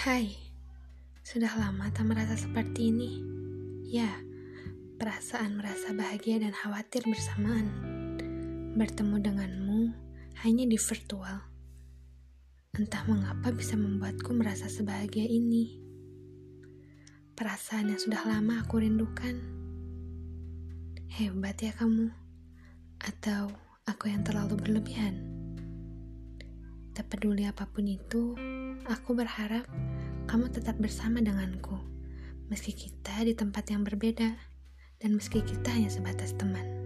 Hai, sudah lama tak merasa seperti ini. Ya, perasaan merasa bahagia dan khawatir bersamaan. Bertemu denganmu hanya di virtual. Entah mengapa bisa membuatku merasa sebahagia ini. Perasaan yang sudah lama aku rindukan. Hebat ya kamu. Atau aku yang terlalu berlebihan? Peduli apa pun itu, Aku berharap kamu tetap bersama denganku, meski kita di tempat yang berbeda, dan meski kita hanya sebatas teman.